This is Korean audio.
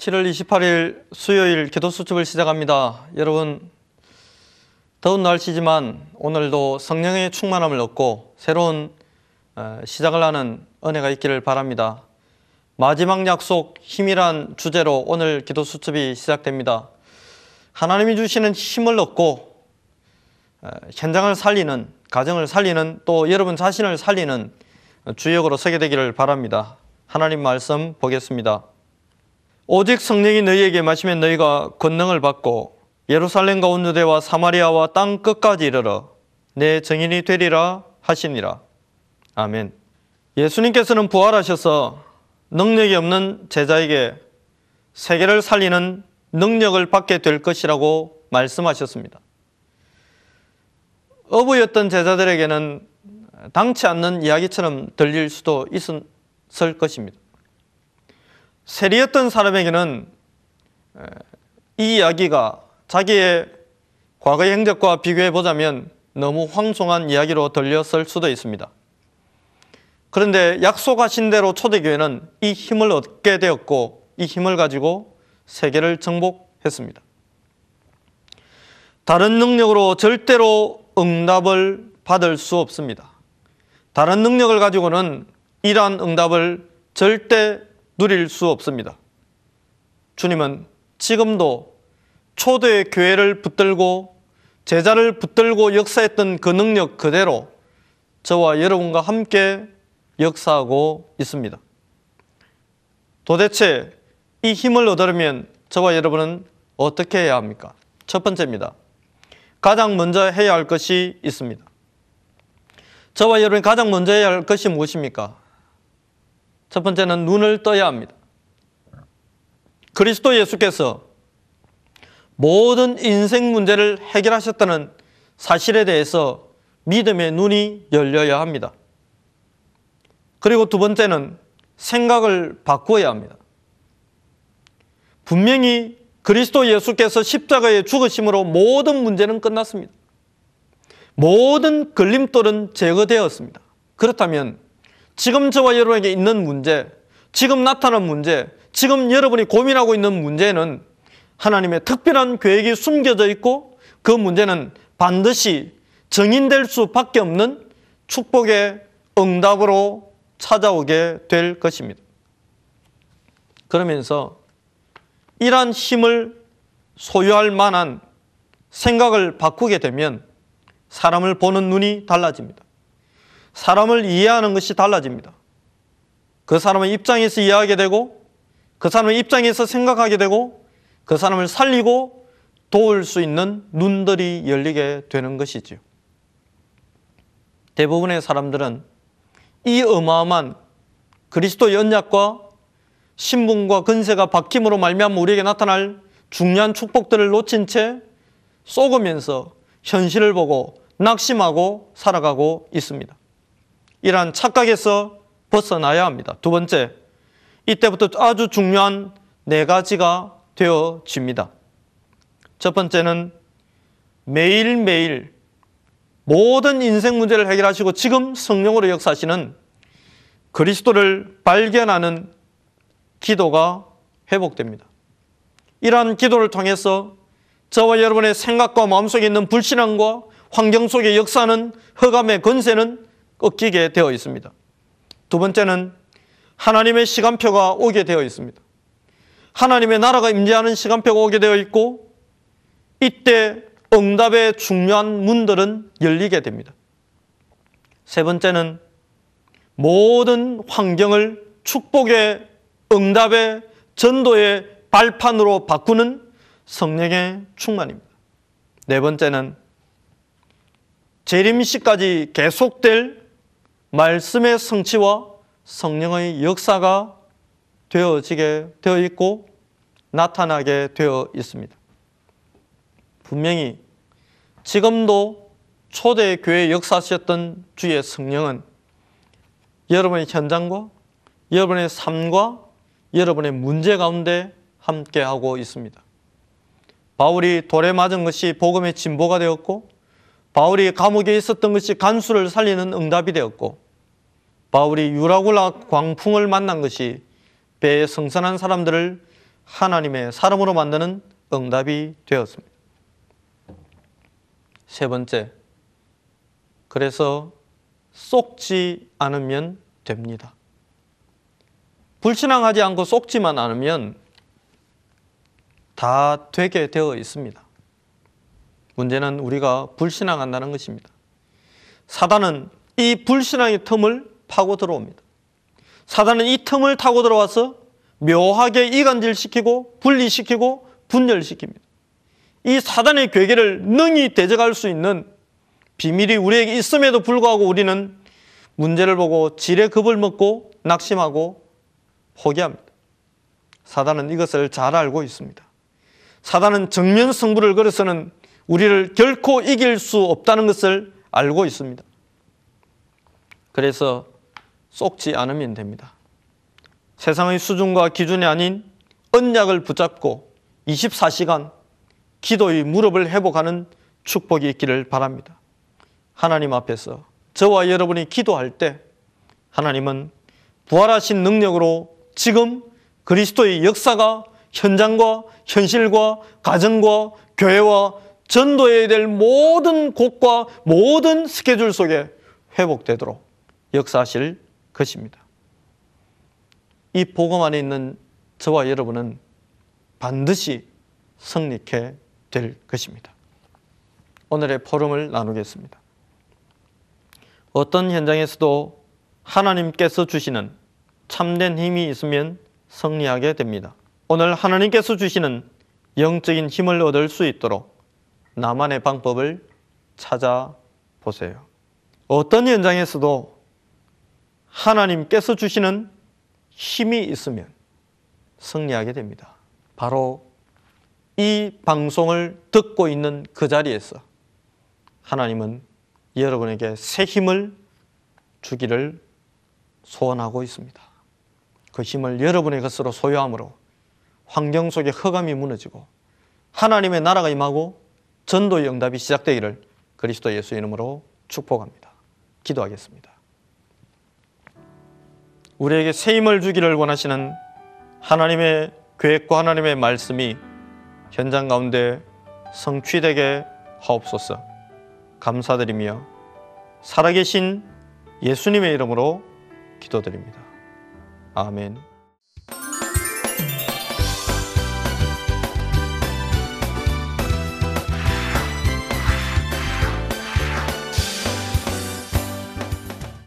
7월 28일 수요일 기도 수첩을 시작합니다. 여러분 더운 날씨지만 오늘도 성령의 충만함을 얻고 새로운 어, 시작을 하는 은혜가 있기를 바랍니다. 마지막 약속 힘이란 주제로 오늘 기도 수첩이 시작됩니다. 하나님이 주시는 힘을 얻고 어, 현장을 살리는 가정을 살리는 또 여러분 자신을 살리는 주역으로 서게 되기를 바랍니다. 하나님 말씀 보겠습니다. 오직 성령이 너희에게 마시면 너희가 권능을 받고 예루살렘과 온 유대와 사마리아와 땅 끝까지 이르러 내 증인이 되리라 하시니라. 아멘. 예수님께서는 부활하셔서 능력이 없는 제자에게 세계를 살리는 능력을 받게 될 것이라고 말씀하셨습니다. 어부였던 제자들에게는 당치 않는 이야기처럼 들릴 수도 있었을 것입니다. 세리였던 사람에게는 이 이야기가 자기의 과거의 행적과 비교해 보자면 너무 황송한 이야기로 들렸을 수도 있습니다. 그런데 약속하신 대로 초대교회는 이 힘을 얻게 되었고 이 힘을 가지고 세계를 정복했습니다. 다른 능력으로 절대로 응답을 받을 수 없습니다. 다른 능력을 가지고는 이러한 응답을 절대 누릴 수 없습니다. 주님은 지금도 초대 교회를 붙들고 제자를 붙들고 역사했던 그 능력 그대로 저와 여러분과 함께 역사하고 있습니다. 도대체 이 힘을 얻으려면 저와 여러분은 어떻게 해야 합니까? 첫 번째입니다. 가장 먼저 해야 할 것이 있습니다. 저와 여러분이 가장 먼저 해야 할 것이 무엇입니까? 첫 번째는 눈을 떠야 합니다. 그리스도 예수께서 모든 인생 문제를 해결하셨다는 사실에 대해서 믿음의 눈이 열려야 합니다. 그리고 두 번째는 생각을 바꾸어야 합니다. 분명히 그리스도 예수께서 십자가에 죽으심으로 모든 문제는 끝났습니다. 모든 걸림돌은 제거되었습니다. 그렇다면 지금 저와 여러분에게 있는 문제, 지금 나타난 문제, 지금 여러분이 고민하고 있는 문제는 하나님의 특별한 계획이 숨겨져 있고 그 문제는 반드시 정인될 수밖에 없는 축복의 응답으로 찾아오게 될 것입니다. 그러면서 이러한 힘을 소유할 만한 생각을 바꾸게 되면 사람을 보는 눈이 달라집니다. 사람을 이해하는 것이 달라집니다. 그 사람의 입장에서 이해하게 되고 그 사람의 입장에서 생각하게 되고 그 사람을 살리고 도울 수 있는 눈들이 열리게 되는 것이지요. 대부분의 사람들은 이 어마어마한 그리스도 연약과 신분과 근세가 바뀜으로 말미암아 우리에게 나타날 중요한 축복들을 놓친 채 쏘으면서 현실을 보고 낙심하고 살아가고 있습니다. 이러한 착각에서 벗어나야 합니다. 두 번째, 이때부터 아주 중요한 네 가지가 되어집니다. 첫 번째는 매일매일 모든 인생 문제를 해결하시고 지금 성령으로 역사하시는 그리스도를 발견하는 기도가 회복됩니다. 이러한 기도를 통해서 저와 여러분의 생각과 마음속에 있는 불신앙과 환경 속에 역사하는 허감의 권세는 꺾이게 되어 있습니다. 두 번째는 하나님의 시간표가 오게 되어 있습니다. 하나님의 나라가 임재하는 시간표가 오게 되어 있고 이때 응답의 중요한 문들은 열리게 됩니다. 세 번째는 모든 환경을 축복의 응답의 전도의 발판으로 바꾸는 성령의 충만입니다. 네 번째는 재림시까지 계속될 말씀의 성취와 성령의 역사가 되어지게 되어 있고 나타나게 되어 있습니다. 분명히 지금도 초대교회 역사하셨던 주의 성령은 여러분의 현장과 여러분의 삶과 여러분의 문제 가운데 함께하고 있습니다. 바울이 돌에 맞은 것이 복음의 진보가 되었고 바울이 감옥에 있었던 것이 간수를 살리는 응답이 되었고 바울이 유라굴라 광풍을 만난 것이 배에 성선한 사람들을 하나님의 사람으로 만드는 응답이 되었습니다. 세 번째, 그래서 쏙지 않으면 됩니다. 불신앙하지 않고 쏙지만 않으면 다 되게 되어 있습니다. 문제는 우리가 불신앙한다는 것입니다. 사단은 이 불신앙의 틈을 파고 들어옵니다. 사단은 이 틈을 타고 들어와서 묘하게 이간질시키고 분리시키고 분열시킵니다. 이 사단의 괴계를 능히 대적할 수 있는 비밀이 우리에게 있음에도 불구하고 우리는 문제를 보고 지레 겁을 먹고 낙심하고 포기합니다. 사단은 이것을 잘 알고 있습니다. 사단은 정면 승부를 걸어서는 우리를 결코 이길 수 없다는 것을 알고 있습니다. 그래서 쏙지 않으면 됩니다. 세상의 수준과 기준이 아닌 언약을 붙잡고 24시간 기도의 무릎을 회복하는 축복이 있기를 바랍니다. 하나님 앞에서 저와 여러분이 기도할 때 하나님은 부활하신 능력으로 지금 그리스도의 역사가 현장과 현실과 가정과 교회와 전도해야 될 모든 곳과 모든 스케줄 속에 회복되도록 역사하실 것입니다. 이 복음 안에 있는 저와 여러분은 반드시 성립해 될 것입니다. 오늘의 포럼을 나누겠습니다. 어떤 현장에서도 하나님께서 주시는 참된 힘이 있으면 승리하게 됩니다. 오늘 하나님께서 주시는 영적인 힘을 얻을 수 있도록 나만의 방법을 찾아보세요. 어떤 현장에서도 하나님께서 주시는 힘이 있으면 승리하게 됩니다. 바로 이 방송을 듣고 있는 그 자리에서 하나님은 여러분에게 새 힘을 주기를 소원하고 있습니다. 그 힘을 여러분의 것으로 소유함으로 환경 속에 흑암이 무너지고 하나님의 나라가 임하고 전도의 응답이 시작되기를 그리스도 예수 이름으로 축복합니다. 기도하겠습니다. 우리에게 새 힘을 주기를 원하시는 하나님의 계획과 하나님의 말씀이 현장 가운데 성취되게 하옵소서. 감사드리며 살아계신 예수님의 이름으로 기도드립니다. 아멘.